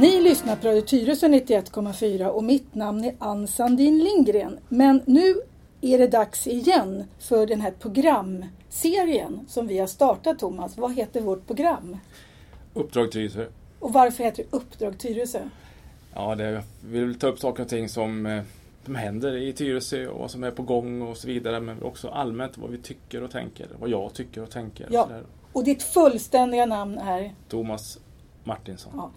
Ni lyssnar på Radio Tyresö 91,4 och mitt namn är Ann Sandin Lindgren. Men nu är det dags igen för den här programserien som vi har startat Thomas. Vad heter vårt program? Uppdrag Tyresö. Och varför heter det Uppdrag Tyresö? Ja, det, vi vill ta upp saker och ting som, eh, som händer i Tyresö och vad som är på gång och så vidare. Men också allmänt vad vi tycker och tänker. Vad jag tycker och tänker. Ja. Och. Och ditt fullständiga namn är? Thomas Martinsson. Ja.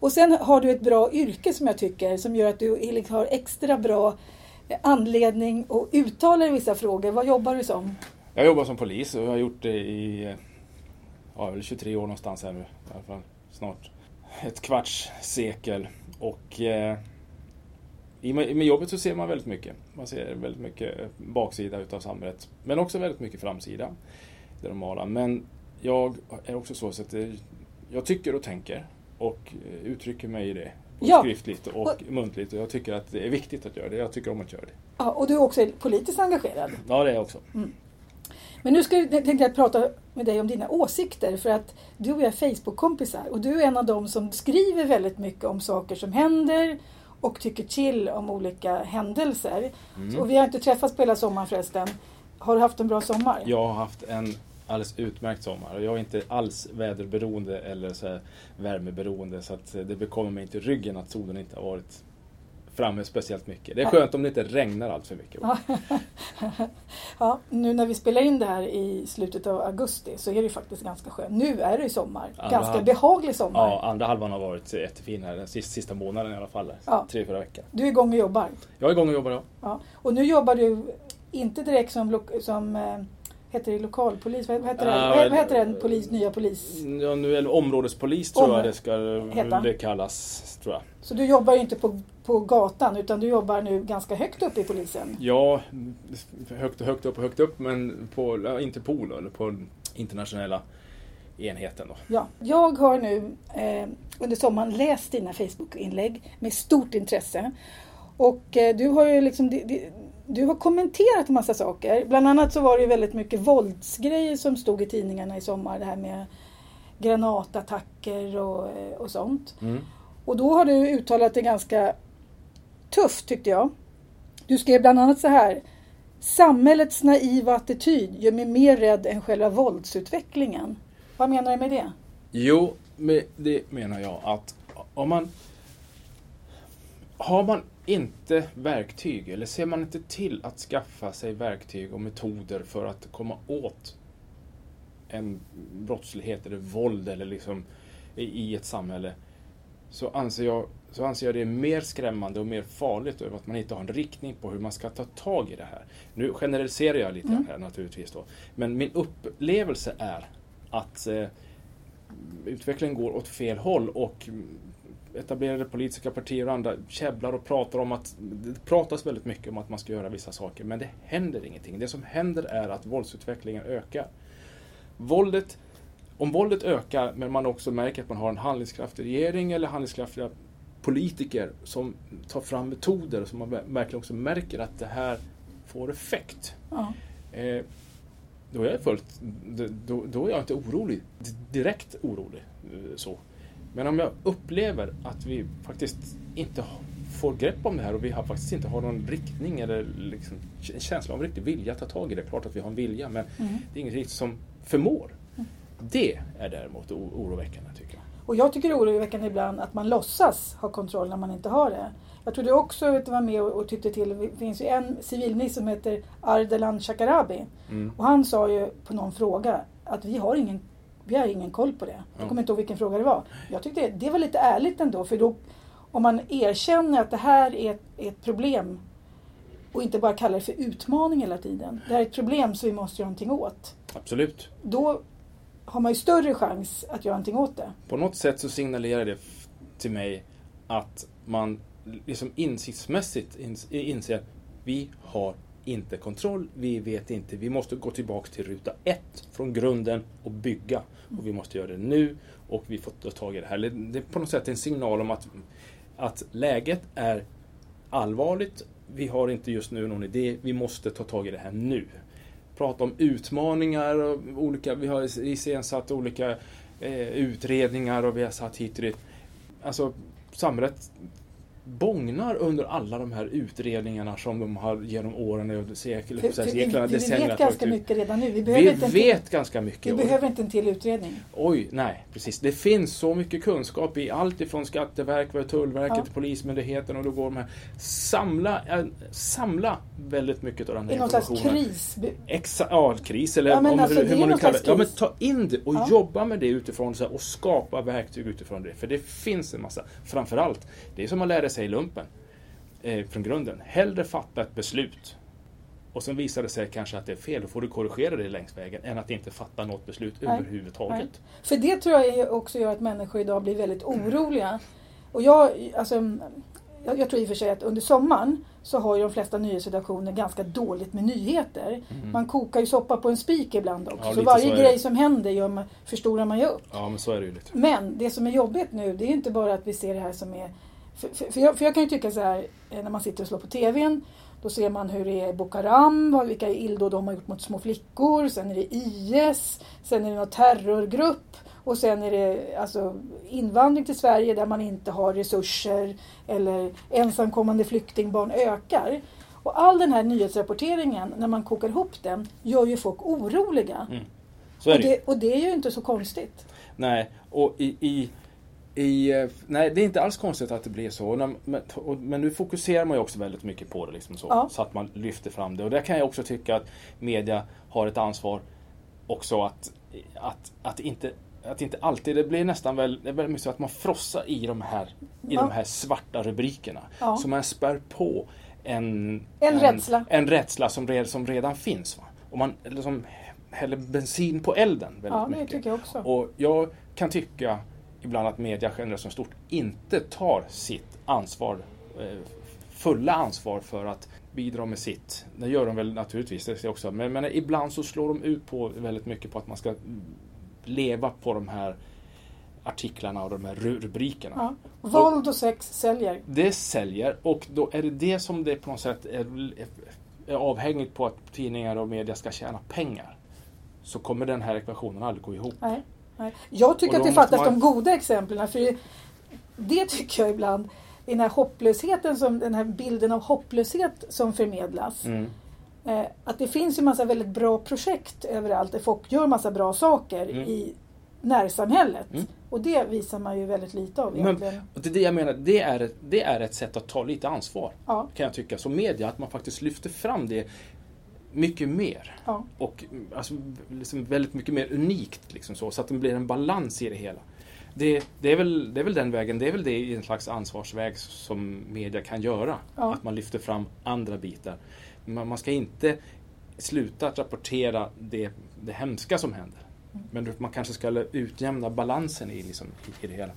Och, sen har du ett bra yrke som jag tycker som gör att du liksom har extra bra anledning att uttala dig i vissa frågor. Vad jobbar du som? Jag jobbar som polis och jag har gjort det i ja, 23 år någonstans här nu. I alla fall snart ett kvarts sekel. Och eh, i med, jobbet så ser man väldigt mycket. Man ser väldigt mycket baksida utav samhället. Men också väldigt mycket framsida. Det normala. Men jag är också så att jag tycker och tänker och eh, uttrycker mig i det. Ja. Skriftligt och, Och- muntligt. Och jag tycker att det är viktigt att göra det. Jag tycker om att göra det. Ja, och du är också politiskt engagerad. Ja, det är jag också. Men nu ska jag, tänkte jag prata med dig om dina åsikter för att du och jag är Facebook-kompisar och du är en av dem som skriver väldigt mycket om saker som händer och tycker till om olika händelser. Mm. Och vi har inte träffats på hela sommaren förresten. Har du haft en bra sommar? Jag har haft en alldeles utmärkt sommar jag är inte alls väderberoende eller så värmeberoende så att det bekommer mig inte ryggen att solen inte har varit framme speciellt mycket. Det är skönt om det inte regnar allt för mycket. Ja. nu när vi spelar in det här i slutet av augusti så är det faktiskt ganska skönt. Nu är det ju sommar. Andra Ganska halv- behaglig sommar. Ja, andra halvan har varit jättefin här den sista, sista månaden i alla fall. Ja. Tre, fyra veckor. Du är igång och jobbar. Jag är igång och jobbar ja. Ja. Och nu jobbar du inte direkt som, som eh, heter det lokalpolis? Vad heter, det? Ja, Vad- men- vad heter den polis, nya polis? ja nu är det områdespolis tror Om- jag det ska Heta. det kallas. Tror jag. Så du jobbar ju inte på, på gatan utan du jobbar nu ganska högt upp i polisen. Ja, högt och högt upp och högt upp men på ja, Interpol eller på internationella enheten då. Ja. Jag har nu eh, under sommaren läst dina Facebook-inlägg med stort intresse. Och eh, du har ju liksom di- di- du har kommenterat en massa saker. Bland annat så var det ju väldigt mycket våldsgrejer som stod i tidningarna i sommar. Det här med granatattacker och, och sånt. Mm. Och då har du uttalat det ganska tufft tyckte jag. Du skrev bland annat så här. Samhällets naiva attityd gör mig mer rädd än själva våldsutvecklingen. Vad menar du med det? Jo, med det menar jag att om man har man inte verktyg eller ser man inte till att skaffa sig verktyg och metoder för att komma åt en brottslighet eller våld eller liksom i, ett samhälle så anser, jag, så anser jag det är mer skrämmande och mer farligt över att man inte har en riktning på hur man ska ta tag i det här. Nu generaliserar jag lite grann här naturligtvis då. Men min upplevelse är att eh, utvecklingen går åt fel håll och mm, etablerade politiska partier och andra käbblar och pratar om att det pratas väldigt mycket om att man ska göra vissa saker men det händer ingenting. Det som händer är att våldsutvecklingen ökar. Våldet, om våldet ökar men man också märker att man har en handlingskraftig regering eller handlingskraftiga politiker som tar fram metoder som man ver- verkligen också märker att det här får effekt. Ja. Eh, då är jag fullt, då, då är jag inte orolig, direkt orolig. eh, Så. Men om jag upplever att vi faktiskt inte får grepp om det här och vi har faktiskt inte har någon riktning eller liksom en känsla av riktig vilja att ta tag i det. Klart att vi har en vilja men Mm. det är inget riktigt som förmår. Det är däremot oroväckande tycker jag. Och jag tycker det är oroväckande ibland att man låtsas ha kontroll när man inte har det. Jag tror du också vet, du, var med och, och tyckte till. Det finns ju en civilminister som heter Ardalan Shekarabi. Mm. Och han sa ju på någon fråga att vi har ingen, vi har ingen koll på det. Jag Ja. kommer inte ihåg vilken fråga det var. Jag tyckte det var lite ärligt ändå. För då, om man erkänner att det här är ett, ett problem och inte bara kallar det för utmaning hela tiden. Det här är ett problem som vi måste göra någonting åt. Absolut. Då har man ju större chans att göra någonting åt det. På något sätt så signalerar det till mig att man liksom insiktsmässigt ins- inser vi har inte kontroll, vi vet inte, vi måste gå tillbaka till ruta ett från grunden och bygga. Och vi måste göra det nu och vi får ta tag i det här. Det är på något sätt en signal om att, att läget är allvarligt, vi har inte just nu någon idé, vi måste ta tag i det här nu. Prata om utmaningar och olika, vi har iscensatt olika eh, utredningar och vi har satt hit och dit. Alltså, samhället bångnar under alla de här utredningarna som de har genom åren, sekel, För, för vi, seklerna, vi decennierna vet ganska ut. mycket redan nu. Vi behöver, Vi inte, vet till, ganska mycket. vi och- behöver inte en till utredning. Oj, nej, precis. Det finns så mycket kunskap i allt ifrån Skatteverket, Tullverket, Ja. Polismyndigheten och då går de här. Samla, eh, samla väldigt mycket av den här I någon slags informationen. kris. Exa, ja, kris eller Ja, men om, alltså, hur, hur man nu kallar det. Ja, men ta in det och Ja. jobba med det utifrån så här, och skapa verktyg utifrån det. För det finns en massa. Framförallt, det är som att lära sig i lumpen eh, från grunden. Hellre fatta ett beslut och sen visar det sig kanske att det är fel. Då får du korrigera det längs vägen än att inte fatta något beslut Nej. överhuvudtaget. Nej. För det tror jag också gör att människor idag blir väldigt oroliga. Och jag, alltså, jag, jag tror i och för sig att under sommaren så har ju de flesta nyhetsredaktioner ganska dåligt med nyheter. Mm. Man kokar ju soppa på en spik ibland också. Ja, så varje så grej det. som händer gör man, förstorar man ju upp. Ja, men så är det ju lite. Men det som är jobbigt nu det är inte bara att vi ser det här som är... För, för, för, jag, för jag kan ju tycka så här eh, när man sitter och slår på TVn då ser man hur det är Boko Haram, vilka illdåd de har gjort mot små flickor. Sen är det IS, sen är det någon terrorgrupp och sen är det alltså, invandring till Sverige där man inte har resurser eller ensamkommande flyktingbarn ökar. Och all den här nyhetsrapporteringen, när man kokar ihop den, gör ju folk oroliga. Mm. Och det ju. det, och det är ju inte så konstigt. Nej, och i, i, i, eh, nej, det är inte alls konstigt att det blir så. Men, men nu fokuserar man ju också väldigt mycket på det. Liksom så, Ja. så att man lyfter fram det. Och där kan jag också tycka att media har ett ansvar också att, att, att inte att inte alltid, det blir nästan väl, det mycket så att man frossar i de här, i Ja. de här svarta rubrikerna. Ja. Så man spär på en, En rädsla. en rädsla som, red, som redan finns. Va? Och man liksom häller bensin på elden väldigt Ja, mycket. tycker jag också. Och jag kan tycka ibland att media generellt som stort inte tar sitt ansvar, eh, fulla ansvar för att bidra med sitt. Det gör de väl naturligtvis, det också. Men, men ibland så slår de ut på väldigt mycket på att man ska leva på de här artiklarna och de här ru- rubrikerna. Ja. Våld och sex säljer. Det säljer och då är det det som det på något sätt är, är avhängigt på att tidningar och media ska tjäna pengar. Så kommer den här ekvationen aldrig gå ihop. Nej, nej. Jag tycker att det fattas man- de goda exemplen. För det, det tycker jag ibland, i den här hopplösheten, som, den här bilden av hopplöshet som förmedlas. Mm. Eh, att det finns ju massa väldigt bra projekt överallt där folk gör massa bra saker Mm. i närsamhället. Mm. Och det visar man ju väldigt lite av Men- egentligen. Och det är det jag menar, det är, ett, det är ett sätt att ta lite ansvar. Ja, Kan jag tycka. Som media, att man faktiskt lyfter fram det mycket mer. ja. Och alltså, liksom väldigt mycket mer unikt. Liksom så, så att det blir en balans i det hela. Det, det, är väl, det är väl den vägen, det är väl det i en slags ansvarsväg som media kan göra. Ja. Att man lyfter fram andra bitar. Man, man ska inte sluta att rapportera det, det hemska som händer. Mm. Men man kanske ska utjämna balansen i, liksom, i det hela.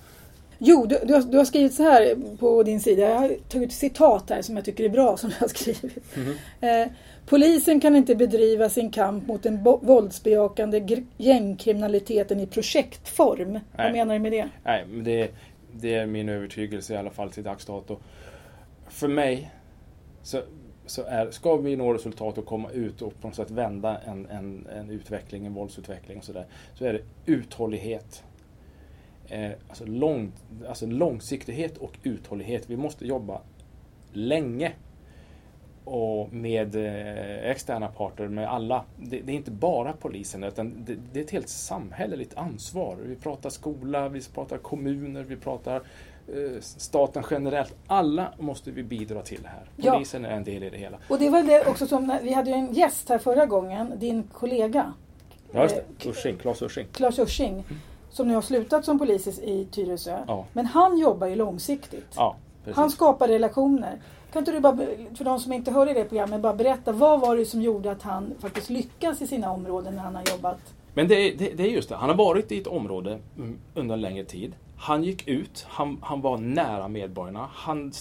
Jo, du, du, har, du har skrivit så här på din sida. Jag har tagit ett citat här som jag tycker är bra som du har skrivit. Mhm. Eh, Polisen kan inte bedriva sin kamp mot den våldsbejakande gängkriminaliteten i projektform. Vad Nej. menar du med det? Nej, men det, det är min övertygelse i alla fall till dags dato. För mig så, så är, ska vi nå resultat och komma ut och på något sätt vända en, en, en utveckling, en våldsutveckling och sådär, så är det uthållighet. Eh, alltså, lång, alltså långsiktighet och uthållighet. Vi måste jobba länge och med eh, externa parter, med alla. Det, det är inte bara polisen utan det, det är ett helt samhälleligt ansvar. Vi pratar skola, vi pratar kommuner, vi pratar eh, staten generellt. Alla måste vi bidra till det här. Ja. Polisen är en del i det hela. Och det var det också som, vi hade ju en gäst här förra gången, din kollega Ja, just det. Ursing, Claes Ursing. Claes Ursing, som nu har slutat som polis i- Tyresö. Ja. Men han jobbar ju långsiktigt. Ja. Han skapar relationer. Kan inte du bara, för de som inte hör i det programmet, bara berätta vad var det som gjorde att han faktiskt lyckas i sina områden när han har jobbat? Men det, är- det, det är just det, han har varit i ett område mm, under en längre tid. Han gick ut, han, han var nära medborgarna. Han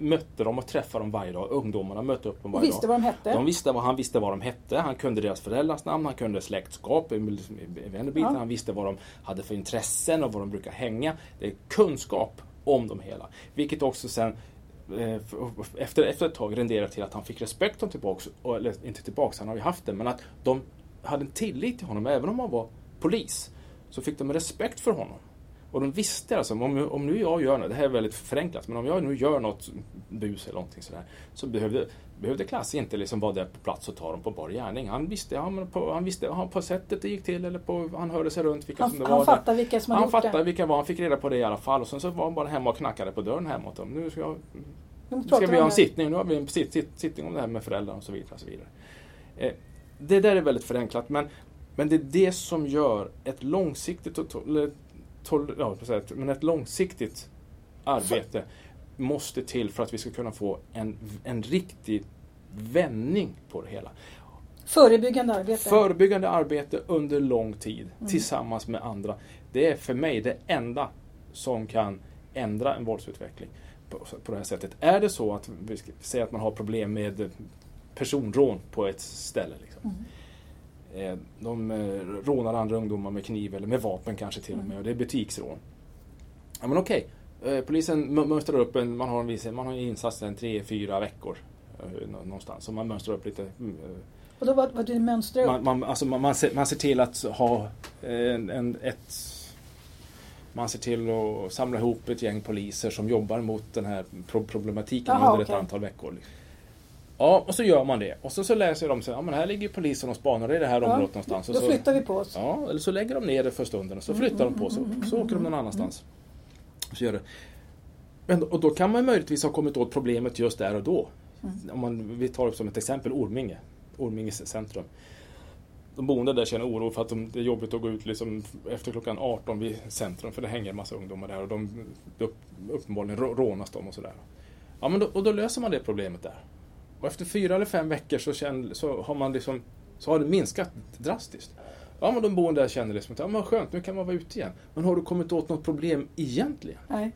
mötte dem och träffade dem varje dag. Ungdomarna mötte upp dem varje visste dag. vad de hette? De visste vad, han visste vad de hette, han kunde deras föräldrars namn, han kunde släktskap, vännerbiten, Ja. han visste vad de hade för intressen och var de brukar hänga. Det är kunskap om dem hela. Vilket också sen eh, efter, efter ett tag renderade till att han fick respekt om tillbaks, eller inte tillbaks, han har ju haft det, men att de hade en tillit till honom även om han var polis. Så fick de respekt för honom. Och de visste alltså, om, om nu jag gör något, det här är väldigt förenklat, men om jag nu gör något bus eller någonting sådär, så behövde, behövde Klasse inte liksom vara där på plats och ta dem på bar gärning. Han visste, han, på, han visste han, på sättet det gick till, eller på, han hörde sig runt vilka Han, som det han var. fattar vilka som har han gjort fattade det. vilka var, han fick reda på det i alla fall. Och sen så var han bara hemma och knackade på dörren hemma åt dem. Nu ska, jag, De ska vi ha en sittning, nu har vi en sitt, sitt, sittning om det här med föräldrar och så vidare. Och så vidare. Eh, det där är väldigt förenklat, men, men det är det som gör ett långsiktigt, och ja, men ett långsiktigt arbete måste till för att vi ska kunna få en, en riktig vändning på det hela. Förebyggande arbete. Förebyggande arbete under lång tid Mm. tillsammans med andra. Det är för mig det enda som kan ändra en våldsutveckling på, på det här sättet. Är det så att vi säga att man har problem med personrån på ett ställe. Liksom. Mm. Eh, De eh, rånar andra ungdomar med kniv eller med vapen kanske till och med. Och det är butiksrån. Ja men okej. Eh, Polisen mö- mönstrar upp en, man har en, viss, man har en insats en tre, fyra veckor. nå- Någonstans. Så man mönstrar upp lite mm, Och då var, var du mönstrar upp. man, man, alltså man, man, ser, man ser till att ha en, en, ett... Man ser till att samla ihop ett gäng poliser som jobbar mot den här pro- problematiken Jaha, under ett antal veckor. Ja, och så gör man det. Och så, så läser de sig, ja men här ligger polisen och spanar i det här Ja, området någonstans. Och Då så, flyttar vi på oss. Ja, eller så lägger de ner det för stunden och så flyttar de på sig. Så åker de någon annanstans. Så gör det. Men, och då kan man möjligtvis ha kommit åt problemet just där och då. Om man, vi tar som ett exempel Orminge. Orminge centrum. De boende där känner oro för att de, det är jobbigt att gå ut liksom efter klockan 18 vid centrum för det hänger en massa ungdomar där och de upp, uppenbarligen rå- rånas de och sådär. Ja, men då, och då löser man det problemet där. Och efter fyra eller fem veckor så, känner, så har man liksom så har det minskat drastiskt. Ja, men de boende där känner liksom att ja, men skönt, nu kan man vara ute igen. Men har du kommit åt något problem egentligen? Nej.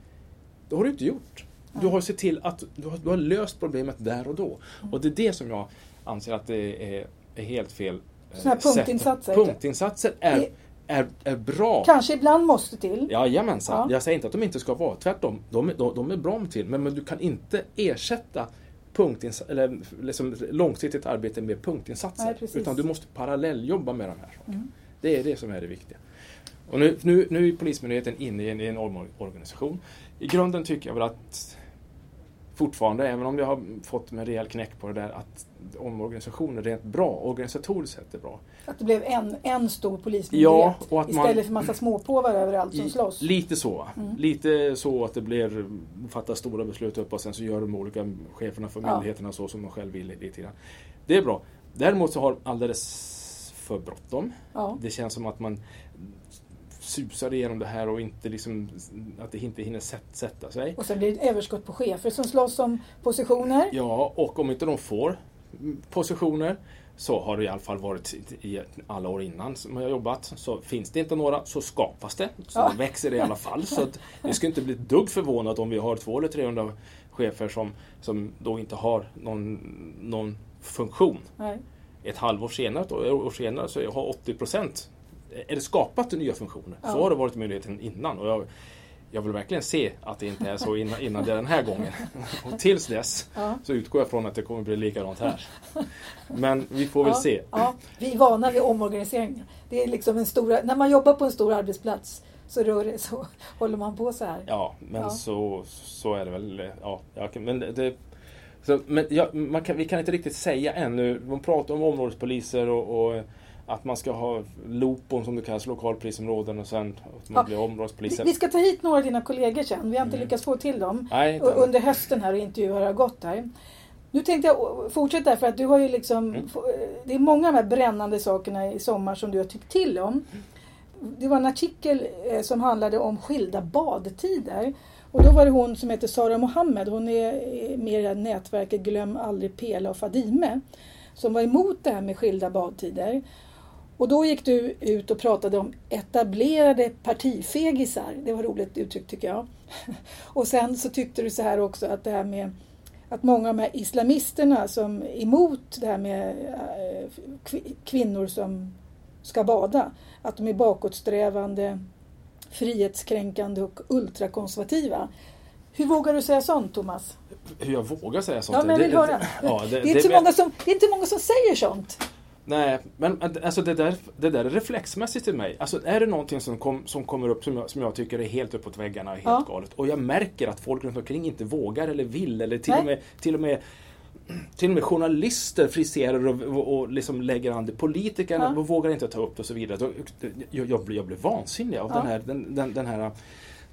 Det har du inte gjort. Du har sett till att du har, du har löst problemet där och då. Och det är det som jag anser att det är, är helt fel. eh, Såna här sätt. punktinsatser. Punktinsatser är, är, är bra. Kanske ibland måste till. Jajamensan. Ja. Jag säger inte att de inte ska vara. Tvärtom. De, är- de, de är bra till. Men, men du kan inte ersätta punktins- eller liksom långsiktigt arbete med punktinsatser. Nej, utan du måste parallelljobba med de här sakerna. Mm. Det är det som är det viktiga. Och nu, nu, nu är Polismyndigheten inne i en, i en omorganisation. I grunden tycker jag väl att fortfarande, även om jag har fått en rejäl knäck på det där, att omorganisationen rent bra, organisatoriskt sett är bra. Att det blev en, en stor polismyndighet Ja, och att man- istället för massa småpåvar överallt som slåss. Lite så. Mm. Lite så att det blir fattas stora beslut upp och sen så gör de olika cheferna för Ja. myndigheterna så som de själv vill lite grann. Det är bra. Däremot så har de alldeles för bråttom. Ja. Det känns som att man susar igenom det här och inte liksom, att det inte hinner sätt, sätta sig. Och sen blir det ett överskott på chefer som slåss om positioner. Ja, och om inte de får positioner så har det i alla fall varit i alla år innan som jag har jobbat. Så finns det inte några så skapas det. Så Ja. det växer i alla fall. Så att det skulle inte bli ett dugg förvånat om vi har 200 eller 300 chefer som, som då inte har någon, någon funktion. Nej. Ett halvår senare, ett år senare så har 80 procent är det skapat nya funktioner. Ja. Så har det varit i myndigheten innan. Och jag, jag vill verkligen se att det inte är så innan, innan det är den här gången. Och tills dess Ja. så utgår jag från att det kommer bli likadant här. Men vi får väl ja. se. Ja. Vi är vana vid omorganiseringar. Det är liksom en stora, när man jobbar på en stor arbetsplats så, rör det, så håller man på så här. Ja, men. Så, så är det väl. Ja, men det, så, men kan, vi kan inte riktigt säga ännu. Man pratar om områdespoliser och, och att man ska ha LOPON som det kallas, lokalpolisområden och sen att man Ja. blir Vi, områdespoliser. vi ska ta hit några av dina kollegor sen. Vi har inte Mm. lyckats få till dem. Nej, under hösten här och intervjuer har gått här. Nu tänkte jag fortsätta för att du har ju liksom Mm. Det är många av de här brännande sakerna i sommar som du har tyckt till om. Det var en artikel eh, som handlade om skilda badtider. Och då var det hon som heter Sara Mohammed, hon är eh, med i nätverket Glöm aldrig Pela och Fadime. Som var emot det här med skilda badtider. Och då gick du ut och pratade om etablerade partifegisar. Det var roligt uttryck tycker jag. Och sen så tyckte du så här också att det här med att många av de här islamisterna som är emot det här med eh, kvi- kvinnor som ska bada, att de är bakåtsträvande, frihetskränkande och ultrakonservativa. Hur vågar du säga sånt Thomas? Hur jag vågar säga sånt? Ja, men jag vill det, höra. Ja, det, Det är, inte många som, det är inte många som säger sånt. Nej, men alltså det där, det där är reflexmässigt i mig. Alltså är det någonting som, kom, som kommer upp som jag, som jag tycker är helt uppåt väggarna, helt Ja. galet. Och jag märker att folk runt omkring inte vågar eller vill eller till Nej. och med, till och med till och med journalister friserar och, och, och liksom lägger an det. Politikerna Ja. vågar inte ta upp det och så vidare. Då, jag, jag, blir, jag blir vansinnig av Ja. den här, den, den, den här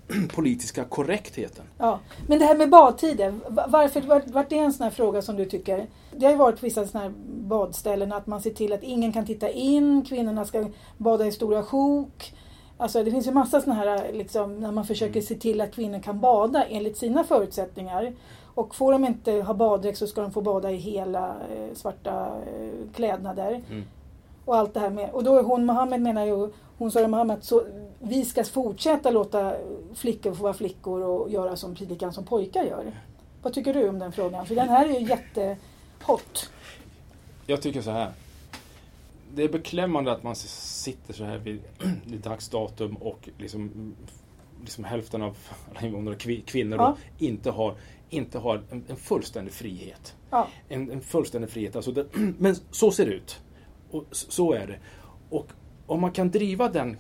politiska korrektheten. Ja. Men det här med badtider, va- varför vart vart det en sån här fråga som du tycker? Det har ju varit på vissa såna här badställen att man ser till att ingen kan titta in, kvinnorna ska bada i stora sjok. Alltså det finns ju massa såna här liksom, när man försöker se till att kvinnor kan bada enligt sina förutsättningar. Och får de inte ha baddräkt så ska de få bada i hela eh, svarta eh, klädnader. Mm. Och allt det här med. Och då är hon, Mohammed menar ju, hon sa Mohammed, så vi ska fortsätta låta flickor få vara flickor och göra som predikan som pojkar gör. Vad tycker du om den frågan? För den här är ju jättehot. Jag tycker så här. Det är beklämmande att man sitter så här vid, vid dagsdatum och liksom, liksom hälften av alla kvi- kvinnor, Ja. då, inte har, inte har en, en fullständig frihet. Ja, En, en fullständig frihet. Alltså det, men så ser det ut. Och så är det. Och om man kan driva den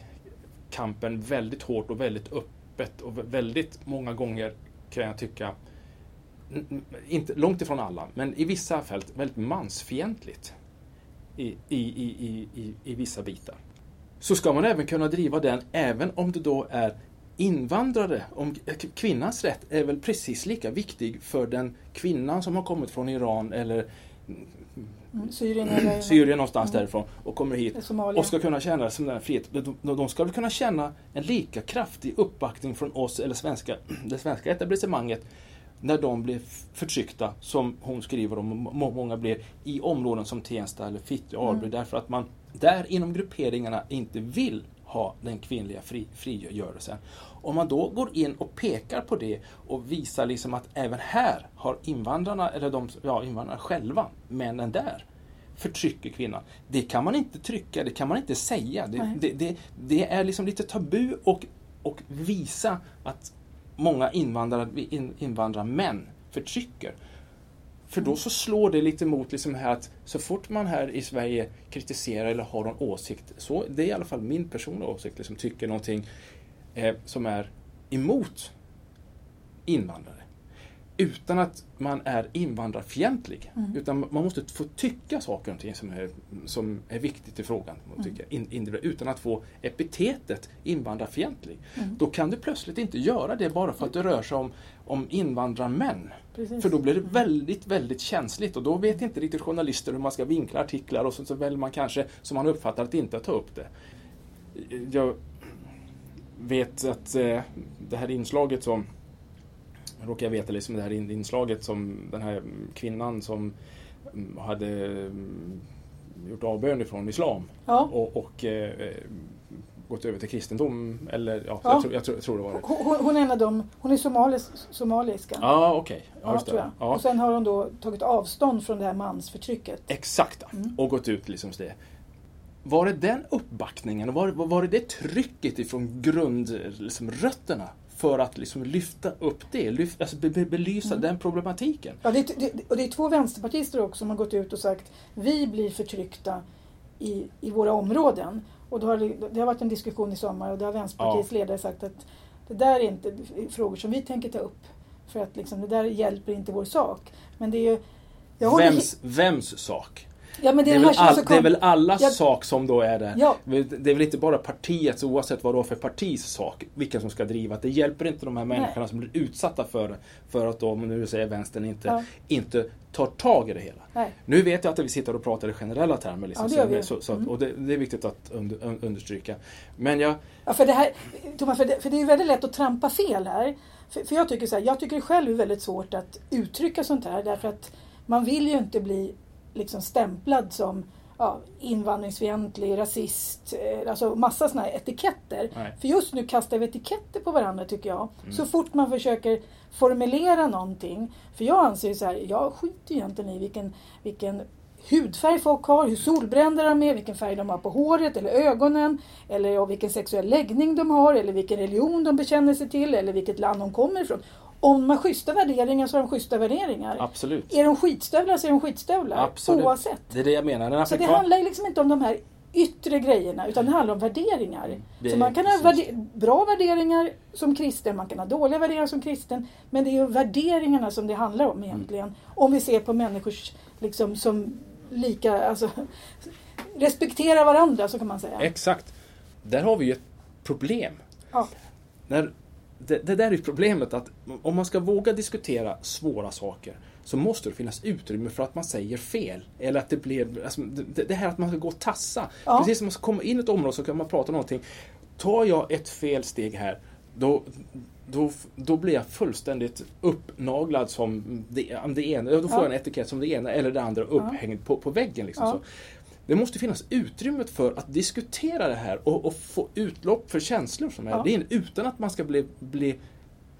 kampen väldigt hårt och väldigt öppet och väldigt många gånger kan jag tycka, inte, långt ifrån alla, men i vissa fält väldigt mansfientligt i, i, i, i, i, vissa bitar. Så ska man även kunna driva den även om det då är invandrare. Om kvinnans rätt är väl precis lika viktig för den kvinnan som har kommit från Iran eller Syrien eller Syrien någonstans Mm. därifrån och kommer hit Somalia. och ska kunna känna som den här frihet. De, de de ska väl kunna känna en lika kraftig uppbackning från oss eller svenska, det svenska etablissemanget när de blir förtryckta, som hon skriver om, må- många blir, i områden som Tensta eller Fittja och Alby, Mm. därför att man där inom grupperingarna inte vill ha den kvinnliga fri, frigörelsen. Om man då går in och pekar på det och visar liksom att även här har invandrarna, eller de, ja, invandrarna själva, männen där, förtrycker kvinnan. Det kan man inte trycka, det kan man inte säga. Det, det, det, det är liksom lite tabu och, och visa att många invandrare, in, invandrarmän förtrycker. För då så slår det lite mot liksom här att så fort man här i Sverige kritiserar eller har någon åsikt, så det är i alla fall min personliga åsikt, liksom tycker någonting eh, som är emot invandrare. Utan att man är invandrarfientlig. Mm. Utan man måste få tycka saker och ting som är, som är viktigt i frågan. Mm. tycker, in, individuellt, utan att få epitetet invandrarfientlig. Mm. Då kan du plötsligt inte göra det bara för att det rör sig om, om invandrarmän. Precis. För då blir det Mm. väldigt, väldigt känsligt och då vet inte riktigt journalister hur man ska vinkla artiklar och så, så väljer man kanske, som man uppfattar att inte ta upp det. Jag vet att eh, det här inslaget som råkar jag veta liksom det här in- inslaget som den här kvinnan som mm, hade mm, gjort avbön ifrån islam Ja. och, och eh, gått över till kristendom. Eller, ja, Ja. Jag, tror, jag, tror, jag tror det var det. Hon, hon- är en av dem, hon är somalis, somaliska. Ja, okej. Ja, Ja, det. jag. Ja. Och sen har hon då tagit avstånd från det här mansförtrycket. Exakt, Mm. och gått ut liksom det. Var det den uppbackningen, var, var var det det trycket ifrån grundrötterna liksom, rötterna för att liksom lyfta upp det, lyfta, alltså be, be, belysa Mm. den problematiken? Ja, det, det, och det är två vänsterpartister också som har gått ut och sagt vi blir förtryckta i, i våra områden. Och då har det, det har varit en diskussion i sommar och då har Vänsterpartiets ledare sagt att det där är inte frågor som vi tänker ta upp. För att liksom, det där hjälper inte vår sak. Men det är ju... Vems, vems sak? Ja, det, Det är det all, det är väl allas Ja. sak som då är där. Ja. Det är väl inte bara partiets, oavsett vad det är för partis sak, vilka som ska driva. Det hjälper inte de här människorna som blir utsatta för det. För att de, nu säger vänstern, inte, Ja. inte tar tag i det hela. Nej. Nu vet jag att vi sitter och pratar i generella termer. Liksom, Ja, det så, så, Mm. och det, det är viktigt att under, un- understryka. Men jag, Ja, för det, här, Thomas, för, det, för det är väldigt lätt att trampa fel här. För, för jag tycker så här, jag tycker själv det är väldigt svårt att uttrycka sånt här därför att man vill ju inte bli liksom stämplad som ja, invandringsfientlig, rasist, eh, alltså massa här etiketter. Nej. För just nu kastar vi etiketter på varandra tycker jag. Mm. Så fort man försöker formulera någonting. För jag anser ju så här, jag skiter egentligen i vilken, vilken hudfärg folk har, hur solbrända de är, vilken färg de har på håret eller ögonen. Eller vilken sexuell läggning de har eller vilken religion de bekänner sig till eller vilket land de kommer ifrån. Om de har schyssta värderingar så har de schyssta värderingar. Absolut. Är de skitstövlar så är de skitstövlar. Absolut. Oavsett. Det är det jag menar. Så det handlar liksom inte om de här yttre grejerna utan det handlar om värderingar. Det Så man kan ha precis. värde- bra värderingar som kristen, man kan ha dåliga värderingar som kristen. Men det är ju värderingarna som det handlar om egentligen. Om vi ser på människors liksom som lika, alltså respektera varandra så kan man säga. Exakt. Där har vi ju ett problem. Ja. När, det, det där är problemet att om man ska våga diskutera svåra saker så måste det finnas utrymme för att man säger fel. Eller att det blir, alltså, det, det här att man ska gå och tassa. Ja. Precis som man ska komma in i ett område så kan man prata om någonting. Tar jag ett fel steg här då, då, då blir jag fullständigt uppnaglad som det, det ena. Då får Ja. jag en etikett som det ena eller det andra upphängd på, på väggen. Liksom, Ja. så. Det måste finnas utrymmet för att diskutera det här och, och få utlopp för känslor som är Ja. det är utan att man ska bli, bli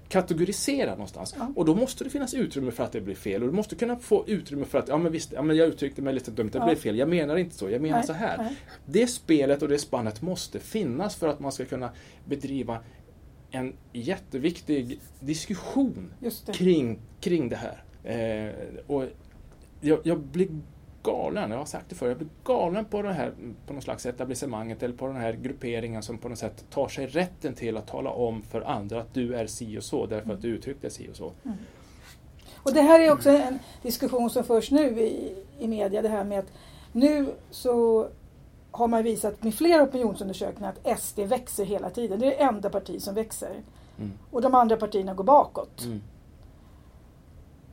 kategoriserad någonstans. Ja. Och då måste det finnas utrymme för att det blir fel. Och du måste kunna få utrymme för att, ja men visst, ja, men jag uttryckte mig lite dumt, det Ja. blev fel. Jag menar inte så, jag menar Nej, så här. nej. Det spelet och det spannet måste finnas för att man ska kunna bedriva en jätteviktig diskussion kring, kring det här. Eh, och jag, jag blir galen, jag har sagt det förr, jag blir galen på det här på något slags etablissemanget eller på den här grupperingen som på något sätt tar sig rätten till att tala om för andra att du är si och så därför att du uttryckte si och så. Och det här är också en diskussion som förs nu i, i media, det här med att nu så har man visat med flera opinionsundersökningar att SD växer hela tiden. Det är det enda parti som växer. Mm. Och de andra partierna går bakåt. Mm.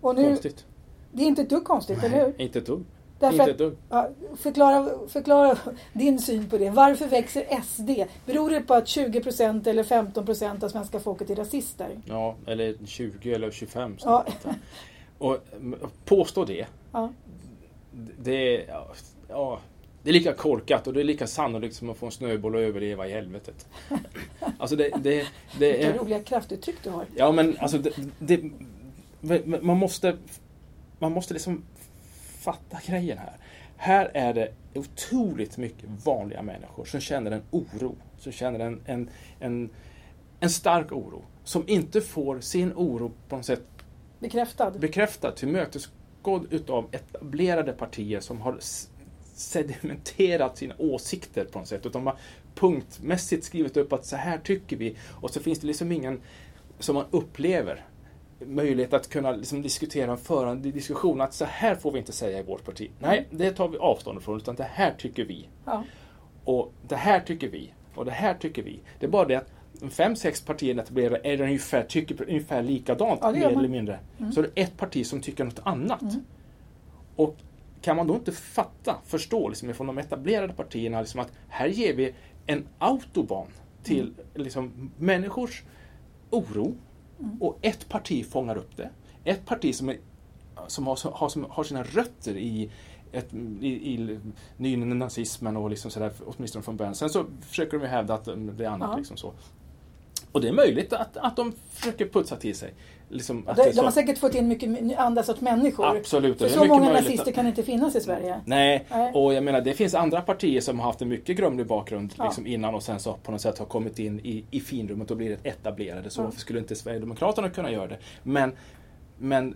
Och nu, Konstigt. det är inte ett dugg konstigt, eller hur? Inte ett dugg. Därför inte ett ja, förklara, förklara din syn på det. Varför växer SD? Beror det på att 20% eller 15% av svenska folket är rasister? Ja, eller 20 eller 25. så. Ja. Och påstå det, Ja. det är, ja, det är lika korkat och det är lika sannolikt som att få en snöboll att överleva i helvetet. Alltså det, det, det Vilka är... roliga kraftuttryck du har. Ja men alltså det, det, man måste man måste liksom fatta grejen här. Här är det otroligt mycket vanliga människor som känner en oro, som känner en, en, en, en stark oro. Som inte får sin oro på något sätt Bekräftad. bekräftad, tillmötesgådd utav etablerade partier som har sedimenterat sina åsikter på något sätt. Utan de har punktmässigt skrivit upp att så här tycker vi. Och så finns det liksom ingen, som man upplever, möjlighet att kunna liksom diskutera föra en diskussion. Att så här får vi inte säga i vårt parti. Nej, det tar vi avstånd ifrån. Utan det här tycker vi. Ja. Och det här tycker vi. Och det här tycker vi. Det är bara det att de fem, sex partierna etablerade är ungefär, tycker ungefär likadant, Ja, mer eller mindre. Mm. Så är det ett parti som tycker något annat. Mm. Och kan man då inte fatta, förstå liksom, från de etablerade partierna liksom, att här ger vi en autobahn till Mm. liksom, människors oro Mm. och ett parti fångar upp det. Ett parti som, är, som, har, har, som har sina rötter i ett, i, i nynazismen och liksom sådär, åtminstone från början. Sen så försöker de ju hävda att det är annat. Ja. Liksom så. Och det är möjligt att, att de försöker putsa till sig. Liksom, De, de har säkert fått in mycket andra sorts människor. Absolut, För så många nazister att- kan inte finnas i Sverige. Nej, Nej. och jag menar det finns andra partier som har haft en mycket grumlig bakgrund Ja. liksom innan och sen så på något sätt har kommit in i, i finrummet och blivit etablerade. Så Ja. varför skulle inte Sverigedemokraterna kunna göra det? Men, men,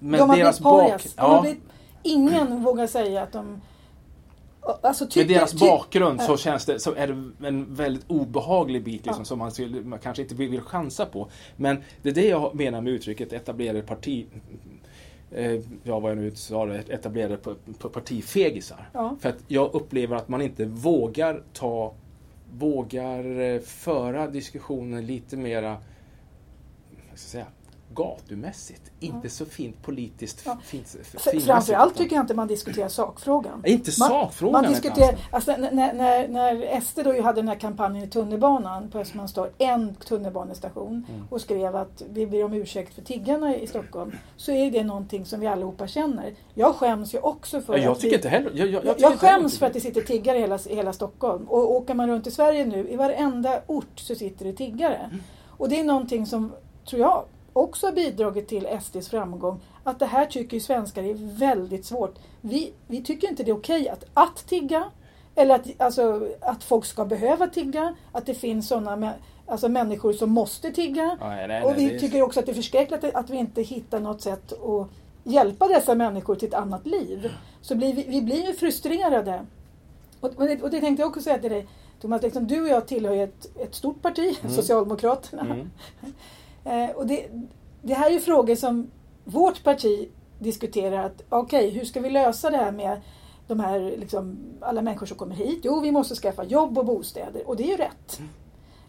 men de har deras blivit bak... parias. De Ja, blivit, ingen vågar säga att de... Alltså, med tycker, deras bakgrund så känns det, så är det en väldigt obehaglig bit liksom, Ja. som man, skulle, man kanske inte vill chansa på. Men det är det jag menar med uttrycket etablerade parti... Eh, ja, vad jag nu sa, etablerade partifegisar. Ja. För att jag upplever att man inte vågar ta vågar eh, föra diskussionen lite mera vad ska jag säga, gatumässigt. Inte så fint politiskt Ja. fint, F- finmässigt, Framförallt tycker jag inte man diskuterar sakfrågan. Inte Man- sakfrågan. Man diskuterar, alltså, när, när- när, SD då hade den här kampanjen i tunnelbanan på Östermalmstorg, en tunnelbanestation Mm. och skrev att vi ber om ursäkt för tiggarna i Stockholm. Så är det någonting som vi allihopa känner. Jag skäms ju också för Ja, jag att tycker vi, inte heller... Jag, jag, jag, jag, skäms för att det sitter tiggare i hela, hela Stockholm. Och åker man runt i Sverige nu, i varenda ort så sitter det tiggare. Mm. Och det är någonting som, tror jag, också har bidragit till SDs framgång. Att det här tycker ju svenskar är väldigt svårt. Vi, vi tycker inte det är okej att, att tigga. Eller att, alltså, att folk ska behöva tigga, att det finns sådana alltså, människor som måste tigga. Nej, nej, och vi nej, tycker också att det är förskräckligt att, att vi inte hittar något sätt att hjälpa dessa människor till ett annat liv. Så blir vi, vi blir ju frustrerade. Och, och, det, och det tänkte jag också säga till dig Thomas, liksom, du och jag tillhör ett, ett stort parti, Mm. Socialdemokraterna. Mm. Eh, och det, det här är ju frågor som vårt parti diskuterar. att Okej, hur ska vi lösa det här med de här, liksom, alla människor som kommer hit? Jo, vi måste skaffa jobb och bostäder. Och det är ju rätt.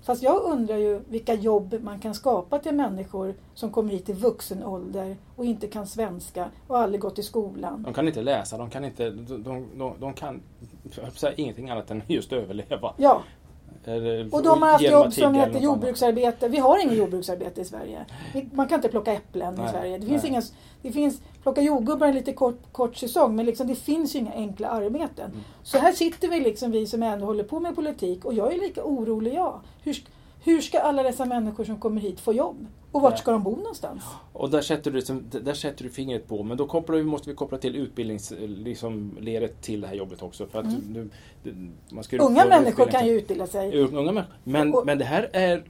Fast jag undrar ju vilka jobb man kan skapa till människor som kommer hit i vuxen ålder och inte kan svenska och aldrig gått i skolan. De kan inte läsa, de kan inte, de, de, de, de kan säga, ingenting annat än just överleva. Ja, Eller- och de har haft jobb som heter jordbruksarbete. Vi har ingen jordbruksarbete i Sverige. Man kan inte plocka äpplen i Nej, Sverige. Det finns nej. inga, det finns, plocka jordgubbar en lite kort, kort säsong men liksom, det finns ju inga enkla arbeten. Mm. Så här sitter vi liksom, vi som ändå håller på med politik och jag är lika orolig jag. Hur, hur ska alla dessa människor som kommer hit få jobb? Och vart ska de bo någonstans? Och där sätter, du, där sätter du fingret på, men då kopplar vi, måste vi koppla till utbildningsledet liksom, till det här jobbet också. För att Mm. du, man ska Unga människor kan ju utbilda sig. Unga. Men, men det, här är,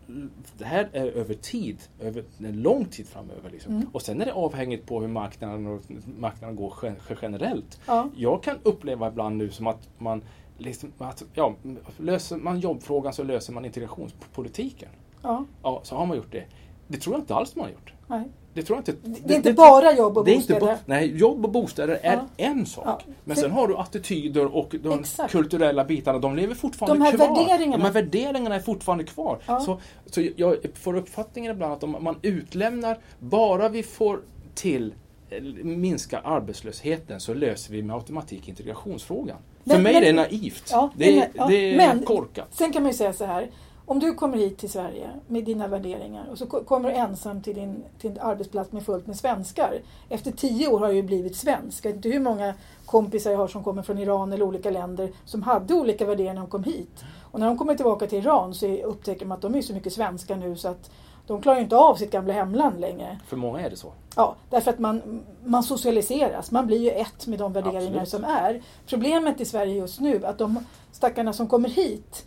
det här är över tid, över en lång tid framöver. Liksom. Mm. Och sen är det avhängigt på hur marknaden, marknaden går gen- generellt. Ja. Jag kan uppleva ibland nu som att man liksom, att, ja, löser man jobbfrågan så löser man integrationspolitiken. Ja, Ja, så har man gjort det. Det tror jag inte alls man har gjort. nej. Det tror jag inte. Det är inte bara jobb och det inte bostäder. ba- nej, jobb och bostäder är Ja. en sak. Ja. Men sen har du attityder och de Exakt. kulturella bitarna. De lever fortfarande De här kvar. värderingarna. De här värderingarna är fortfarande kvar. Ja. Så, så jag får uppfattningen ibland att om man utlämnar, bara vi får till eh, minska arbetslösheten så löser vi med automatik integrationsfrågan. Men- För mig men- är det naivt. Ja, det, är, ja, det är men- korkat. Sen kan man ju säga så här. Om du kommer hit till Sverige med dina värderingar och så ko- kommer du ensam till din, till din arbetsplats med fullt med svenskar. Efter tio år har jag ju blivit svensk. Jag vet inte hur många kompisar jag har som kommer från Iran eller olika länder som hade olika värderingar när de kom hit. Och när de kommer tillbaka till Iran så upptäcker man att de är så mycket svenskar nu så att de klarar ju inte av sitt gamla hemland längre. För många är det så. Ja, därför att man, man socialiseras. Man blir ju ett med de värderingar Absolut. som är. Problemet i Sverige just nu är att de stackarna som kommer hit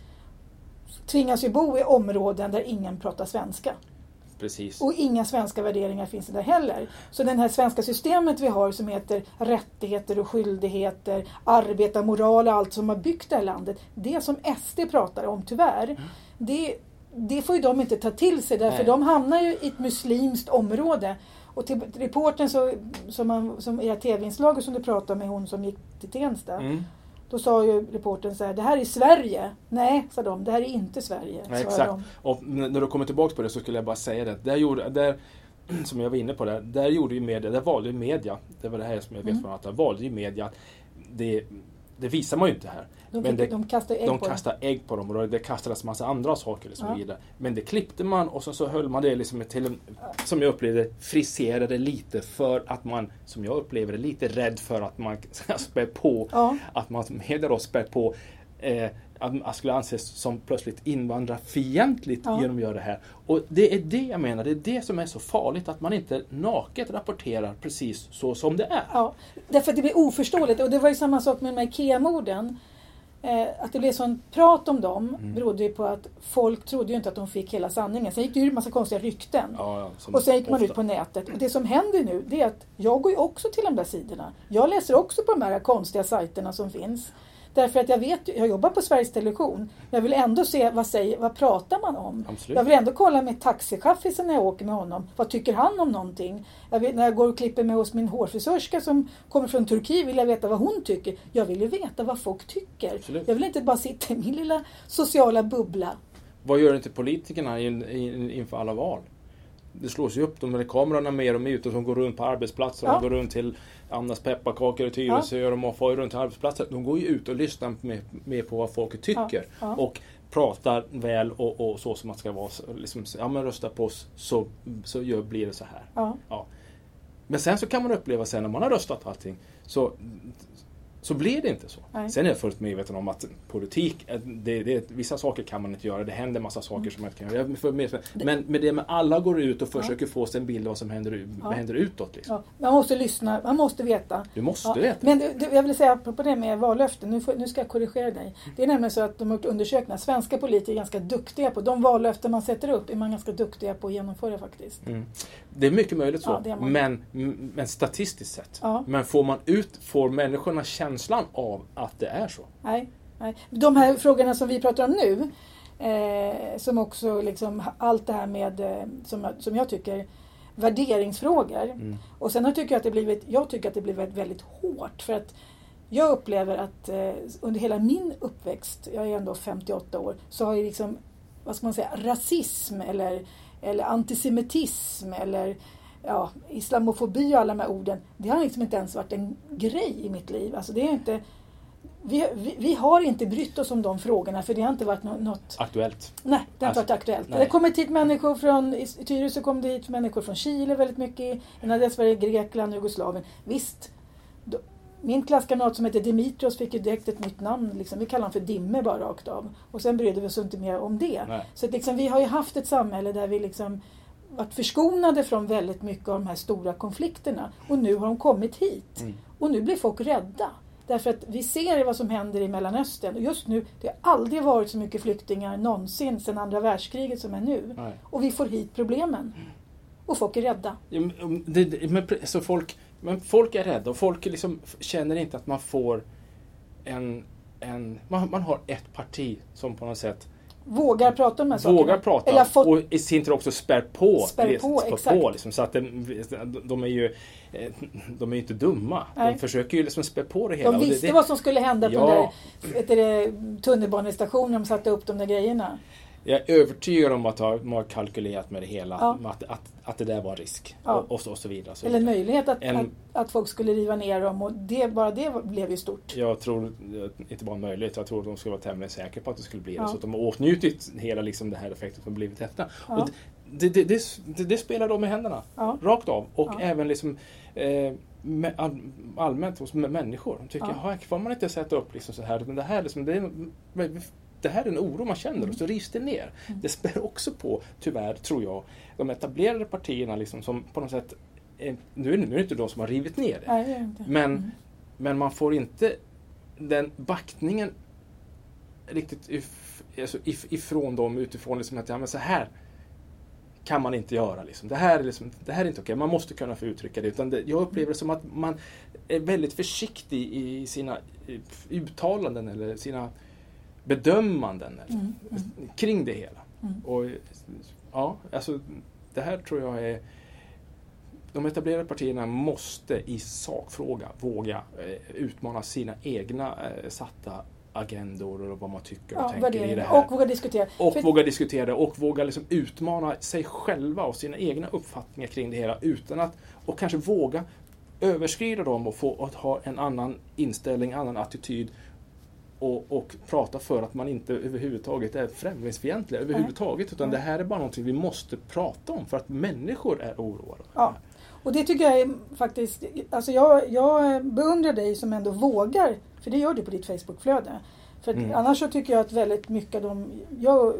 tvingas ju bo i områden där ingen pratar svenska. Precis. Och inga svenska värderingar finns där heller. Så det här svenska systemet vi har som heter rättigheter och skyldigheter, arbetarmoral och allt som har byggt det här landet. Det som SD pratar om tyvärr, det, det får ju de inte ta till sig därför Nej. de hamnar ju i ett muslimskt område. Och till reporten så, som, man, som i tv-inslaget som du pratade med hon som gick till Tensta. Mm. Då sa ju reporten så här, det här är Sverige. Nej, sa de, det här är inte Sverige. Nej, exakt. de. Och när du kommer tillbaka på det så skulle jag bara säga det. Där gjorde, där, som jag var inne på där, där gjorde ju media, där valde ju media, det var det här som jag vet Mm. från att valde ju media, det, det visar man ju inte här. De, Men det- de kastade ägg De på det. kastade ägg på dem och det kastades massa andra saker så Ja. vidare. Men det klippte man och så, så höll man det liksom till en, som jag upplevde, friserade lite för att man, som jag upplever det, lite rädd för att man ska spä på, Ja. att man media då spär på eh, att man skulle anses som plötsligt invandrarfientligt Ja. genom att göra det här. Och det är det jag menar, det är det som är så farligt, att man inte naket rapporterar precis så som det är. Ja, därför att det blir oförståeligt. Och det var ju samma sak med de här IKEA-morden. Eh, att det blev sån prat om dem Mm. berodde ju på att folk trodde ju inte att de fick hela sanningen. Sen gick det ju en massa konstiga rykten. Ja, ja, Och sen gick man ofta. ut på nätet. Och det som händer nu det är att jag går ju också till de där sidorna. Jag läser också på de här konstiga sajterna som finns. Därför att jag vet, jag jobbar på Sveriges Television. Jag vill ändå se vad, säger, vad pratar man om. Absolut. Jag vill ändå kolla med taxichaffisen när jag åker med honom. Vad tycker han om någonting? Jag vill, när jag går och klipper mig hos min hårfrisörska som kommer från Turkiet vill jag veta vad hon tycker. Jag vill ju veta vad folk tycker. Absolut. Jag vill inte bara sitta i min lilla sociala bubbla. Vad gör inte politikerna in, in, inför alla val? Det slås ju upp de här kamerorna mer och mer ute som går runt på arbetsplatser. Ja. Går runt till Annas pepparkakor i Tyresö och de ju runt till arbetsplatser. De går ju ut och lyssnar mer, på vad folket tycker. Ja, ja. Och pratar väl och, och så som man ska vara. Liksom, ja men rösta på oss så, så gör, blir det så här. Ja. Men sen så kan man uppleva sen när man har röstat på allting så så blir det inte så. Nej. Sen är jag fullt medveten om att politik, eh, det, det, vissa saker kan man inte göra. Det händer massa saker Mm. som man inte kan göra. Men med det med alla går ut och försöker få sig en bild av vad som händer, Ja. händer utåt. Liksom. Ja, man måste lyssna, man måste veta. Du måste Ja, veta. Men du, jag vill säga apropå det med vallöften, nu, får, nu ska jag korrigera dig. Det är nämligen så att de har gjort undersökningar, svenska politiker är ganska duktiga på, de vallöften man sätter upp är man ganska duktiga på att genomföra faktiskt. Mm. Det är mycket möjligt så, Ja, men, men statistiskt sett. Ja. Men får man ut, får människorna känslan av att det är så? Nej, nej. De här frågorna som vi pratar om nu, eh, som också liksom allt det här med, eh, som, som jag tycker, värderingsfrågor. Mm. Och sen tycker jag att det blivit, jag tycker att det blivit väldigt hårt för att jag upplever att eh, under hela min uppväxt, jag är ändå 58 år, så har ju liksom, vad ska man säga, rasism eller, eller antisemitism eller ja, islamofobi och alla de här orden, det har liksom inte ens varit en grej i mitt liv. Alltså det är inte, vi, vi, vi har inte brytt oss om de frågorna för det har inte varit nå- något Aktuellt. Nej, det har inte Alltså, varit aktuellt. nej. Det har kommit hit människor från, i Tyresö kom det hit människor från Chile väldigt mycket. Innan dess var det Grekland, Jugoslavien. Visst, då, min klasskamrat som heter Dimitrios fick ju direkt ett nytt namn. Liksom. Vi kallar honom för Dimme bara rakt av. Och sen brydde vi oss inte mer om det. Nej. Så att liksom, vi har ju haft ett samhälle där vi liksom varit förskonade från väldigt mycket av de här stora konflikterna. Och nu har de kommit hit. Mm. Och nu blir folk rädda. Därför att vi ser vad som händer i Mellanöstern. Och just nu, det har aldrig varit så mycket flyktingar någonsin sedan andra världskriget som är nu. Nej. Och vi får hit problemen. Och folk är rädda. Ja, men det, men, så folk, men folk är rädda och folk liksom känner inte att man får en... en man, man har ett parti som på något sätt Vågar prata om de här sakerna. vågar prata Eller fått, och i sin tur också spär på. Spär på, spär exakt. på liksom, så att det, de är ju eh, de är inte dumma. Nej. De försöker ju liksom spä på det hela. de och det- visste det, vad som skulle hända på Ja. den där tunnelbanestationen de satte upp de där grejerna. Jag är övertygad om att de har kalkylerat med det hela. Ja. Att, att, att det där var en risk. Ja. Och, och, så, och så vidare. Så Eller en möjlighet att, En- att, att folk skulle riva ner dem. Och det, bara det blev ju stort. Jag tror inte bara möjligt, jag tror att de skulle vara tämligen säkra på att det skulle bli det. Ja. Så att de har åtnjutit hela liksom det här effekten som blivit detta. Och det, det, det, det, det spelar de i händerna. Rakt av. Och även liksom eh, allmänt hos människor. De tycker, Ja. ja. får man inte sätta upp liksom så här. Men det här, liksom, det, är, det här är en oro man känner Mm. och så rivs det ner. Det spär också på, tyvärr, tror jag, de etablerade partierna liksom, som på något sätt eh, nu är det, nu är det inte de som har rivit ner det. Nej, det. Men, Mm. men man får inte den backningen riktigt if, alltså if, ifrån dem utifrån liksom att ja, men så här kan man inte göra. Liksom. Det, här är liksom, det här är inte okej, man måste kunna få uttrycka det. Utan det, jag upplever det som att man är väldigt försiktig i sina eh, uttalanden eller sina bedömanden eller, Mm, mm. kring det hela. Mm. Och, ja, alltså, det här tror jag är de etablerade partierna måste i sakfråga våga eh, utmana sina egna eh, satta agendor och vad man tycker och Ja, tänker i det här. Och våga diskutera. Och För- våga diskutera det och våga liksom utmana sig själva och sina egna uppfattningar kring det hela utan att, och kanske våga överskrida dem och få att ha en annan inställning, annan attityd och, och prata för att man inte överhuvudtaget är främlingsfientliga överhuvudtaget utan det här är bara någonting vi måste prata om för att människor är oroade. Ja. Och det tycker jag är faktiskt, alltså jag, jag beundrar dig som ändå vågar, för det gör du på ditt Facebookflöde. För Mm. annars så tycker jag att väldigt mycket av de, jag,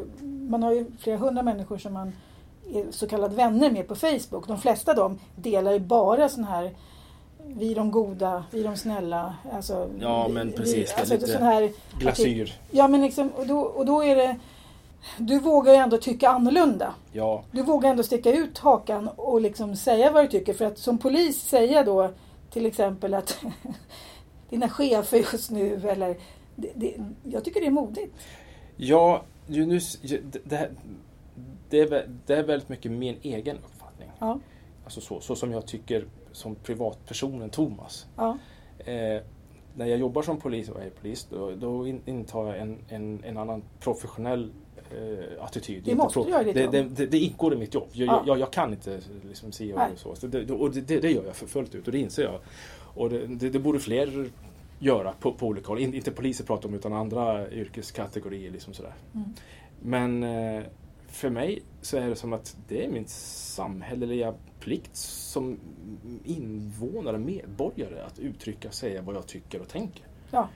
man har ju flera hundra människor som man är så kallade vänner med på Facebook. De flesta av dem delar ju bara sån här vi är de goda, vi är de snälla. Alltså, Ja, men precis, det Vi, är alltså, lite sån här, Glasyr. ja men liksom, och då, och då är det du vågar ju ändå tycka annorlunda. Ja, Du vågar ändå sticka ut hakan och liksom säga vad du tycker. För att som polis säga då till exempel att dina chefer just nu eller det, det, jag tycker det är modigt. ja ju nu, det, det, här- det, är, det är väldigt mycket min egen uppfattning. Ja, Alltså så, så som jag tycker som privatpersonen Thomas. ja, Eh, när jag jobbar som polis och är polis då, då in, intar jag en, en, en annan professionell eh, attityd. Det måste du göra i ditt det, jobb. det, det, det ingår i mitt jobb. Jag, Ja. jag, jag kan inte liksom se och så. så det, och det, det gör jag för fullt ut och det inser jag. Och det borde fler göra på, på olika håll. In, inte poliser pratar om utan andra yrkeskategorier. Liksom sådär. Mm. Men eh, för mig så är det som att det är min samhälleliga plikt som invånare, medborgare att uttrycka, säga vad jag tycker och tänker. Ja.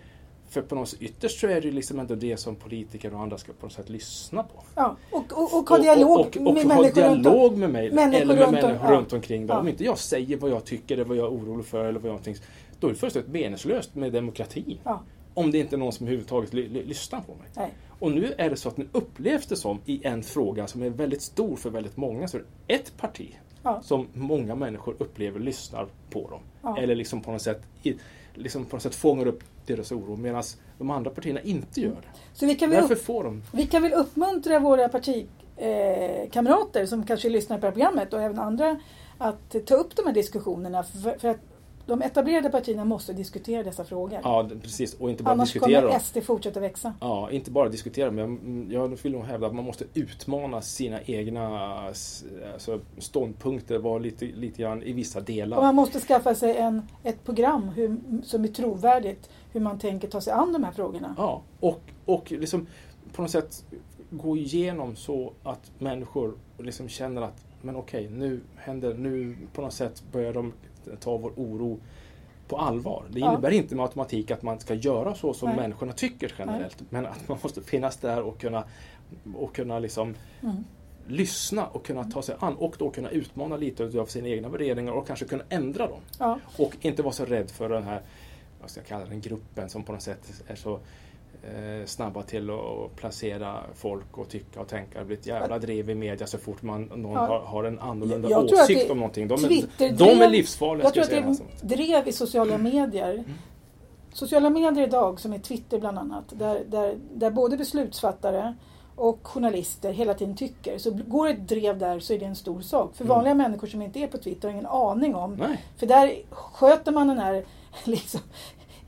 För på något sätt, ytterst så är det liksom ändå det som politiker och andra ska på något sätt lyssna på. Ja. Och, och, och ha dialog och, och, och, med ha människor dialog med mig människor eller med runt om, runt omkring. Då. Ja. Om inte jag säger vad jag tycker eller vad jag är orolig för eller vad jag då är det fullständigt meningslöst med demokrati. Ja. Om det inte är någon som överhuvudtaget ly, ly, lyssnar på mig. Nej. Och nu är det så att nu upplevs det som i en fråga som är väldigt stor för väldigt många så är det ett parti Ja. som många människor upplever lyssnar på dem. Ja. Eller liksom på något sätt liksom på något sätt fångar upp deras oro medan de andra partierna inte gör det. Så vi kan väl, Varför upp, får de? vi kan väl uppmuntra våra partikamrater eh, som kanske lyssnar på det här programmet och även andra att ta upp de här diskussionerna. För, för att de etablerade partierna måste diskutera dessa frågor. Ja, precis. Och inte bara Annars diskutera kommer. SD fortsätta växa. Ja, inte bara diskutera, men jag vill nog hävda att man måste utmana sina egna alltså, ståndpunkter, vara lite, lite grann i vissa Och delar. man måste skaffa sig en, ett program hur, som är trovärdigt hur man tänker ta sig an de här frågorna. Ja, och, och liksom på något sätt gå igenom så att människor liksom känner att men okej, nu händer, nu på något sätt börjar de ta vår oro på allvar. Det Ja. innebär inte med automatik att man ska göra så som Nej. människorna tycker generellt. Men att man måste finnas där och kunna, och kunna liksom Mm. lyssna och kunna ta sig an och då kunna utmana lite av sina egna värderingar och kanske kunna ändra dem. Ja. Och inte vara så rädd för den här, vad ska jag kalla den, gruppen som på något sätt är så snabba till att placera folk och tycka och tänka. Det blir ett jävla drev i media så fort man, någon Ja. har, har en annorlunda Jag åsikt det- om någonting. De är, de är livsfarliga. Jag tror att det alltså. drev i sociala medier. Sociala medier idag, som är Twitter bland annat, där, där, där både beslutsfattare och journalister hela tiden tycker. Så går ett drev där så är det en stor sak. För Mm. vanliga människor som inte är på Twitter har ingen aning om. Nej. För där sköter man den här liksom,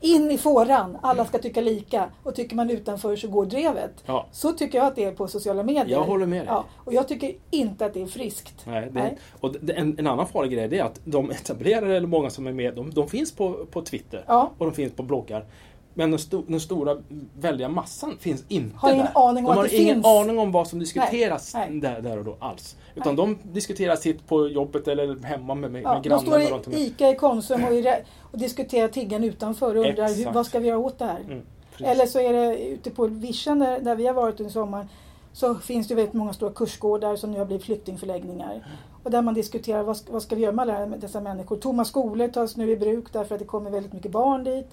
in i fåran. Alla ska tycka lika. Och tycker man utanför så går drevet. Ja, Så tycker jag att det är på sociala medier. jag håller med dig. Ja, och jag tycker inte att det är friskt. Nej, det, Nej. Och det, en, en annan farlig grej är att de etablerade, eller många som är med, de, de finns på, på Twitter Ja. och de finns på bloggar. Men den, sto, den stora väldiga massan finns inte Har ingen där. aning om de att har det ingen finns. aning om vad som diskuteras Nej, nej. Där, där och då alls. Utan de diskuterar sitt på jobbet eller hemma med, med, Ja, med de grannarna står i ICA i Konsum och, i, och diskuterar tiggan utanför och undrar hur, vad ska vi göra åt det här? Mm. Eller så är det ute på Vischan där, där vi har varit under sommaren så finns det väldigt många stora kursgårdar som nu har blivit flyktingförläggningar. Och där man diskuterar vad ska, vad ska vi göra med alla dessa människor. Tomma skolor tas nu i bruk därför att det kommer väldigt mycket barn dit.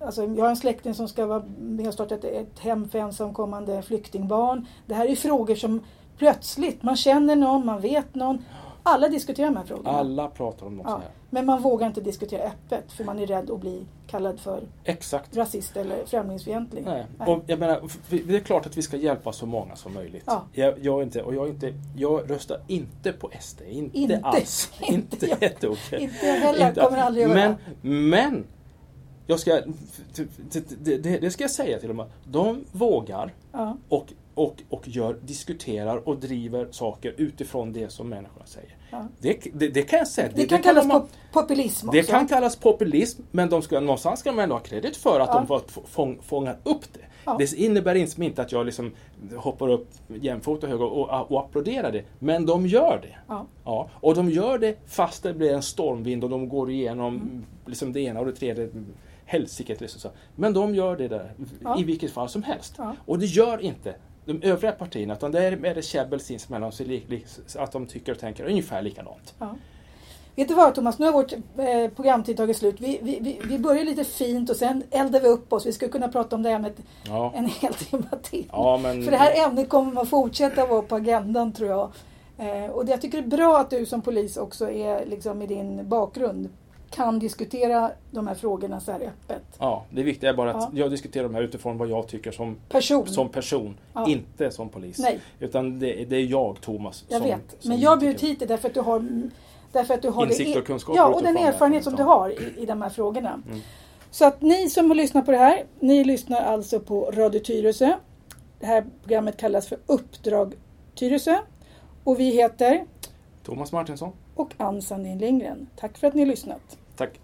Alltså, jag har en släkting som ska vara med och starta ett, ett hem för ensamkommande flyktingbarn. Det här är frågor som plötsligt, man känner någon, man vet någon. Alla diskuterar de här frågorna. Alla pratar om något Ja, här. men man vågar inte diskutera öppet för man är rädd att bli kallad för Exakt. rasist eller främlingsfientlig. Nej. Nej. Och jag menar, det är klart att vi ska hjälpa så många som möjligt. Ja. Jag, jag, inte, och jag, inte, jag röstar inte på SD. Inte, Inte. alls. Inte inte jag. jätteokej. Inte heller, kommer aldrig att men, göra. men jag ska, det, det, det ska jag säga till dem. De vågar Ja, och, och, och gör, diskuterar och driver saker utifrån det som människorna säger. ja. Det, det, det kan jag säga. Det, kan kallas man- pop- populism också. det kan kallas populism, men de ska, någonstans ska de ändå ha kredit för att Ja. de fått- fång, fångar upp det. Ja. Det innebär inte att jag liksom hoppar upp jämfota hög och, och, och applåderar det, men de gör det. Ja. Ja, och de gör det fast det blir en stormvind och de går igenom Mm. liksom det ena och det tredje helsiket. Liksom så. Men de gör det där Ja. i vilket fall som helst. Ja. Och det gör inte de övriga partierna, utan där är det käbbel sinsemellan att de tycker och tänker ungefär likadant. Ja. Vet du vad Thomas, nu har vårt eh, programtid tagit slut. Vi, vi, vi, vi börjar lite fint och sen eldar vi upp oss. Vi skulle kunna prata om det ämnet Ja, en hel timme till. ja men... För det här ämnet kommer att fortsätta vara på agendan tror jag. Eh, och jag tycker det är bra att du som polis också är liksom i din bakgrund kan diskutera de här frågorna så här öppet. Ja, det viktiga är bara att Ja. jag diskuterar de här utifrån vad jag tycker som, Person. som person, Ja. inte som polis. Nej, Utan det, det är jag, Thomas, jag som, vet. som Men jag har bjudit hit dig därför att du har Därför att du har Insikter det, och kunskaper Ja, och den erfarenhet som du Ja. har i, i de här frågorna. Mm. Så att ni som har lyssnat på det här, ni lyssnar alltså på Radio Tyresö. Det här programmet kallas för Uppdrag Tyresö. Och vi heter Thomas Martinsson, och Ann Sandin Lindgren. Tack för att ni har lyssnat tack.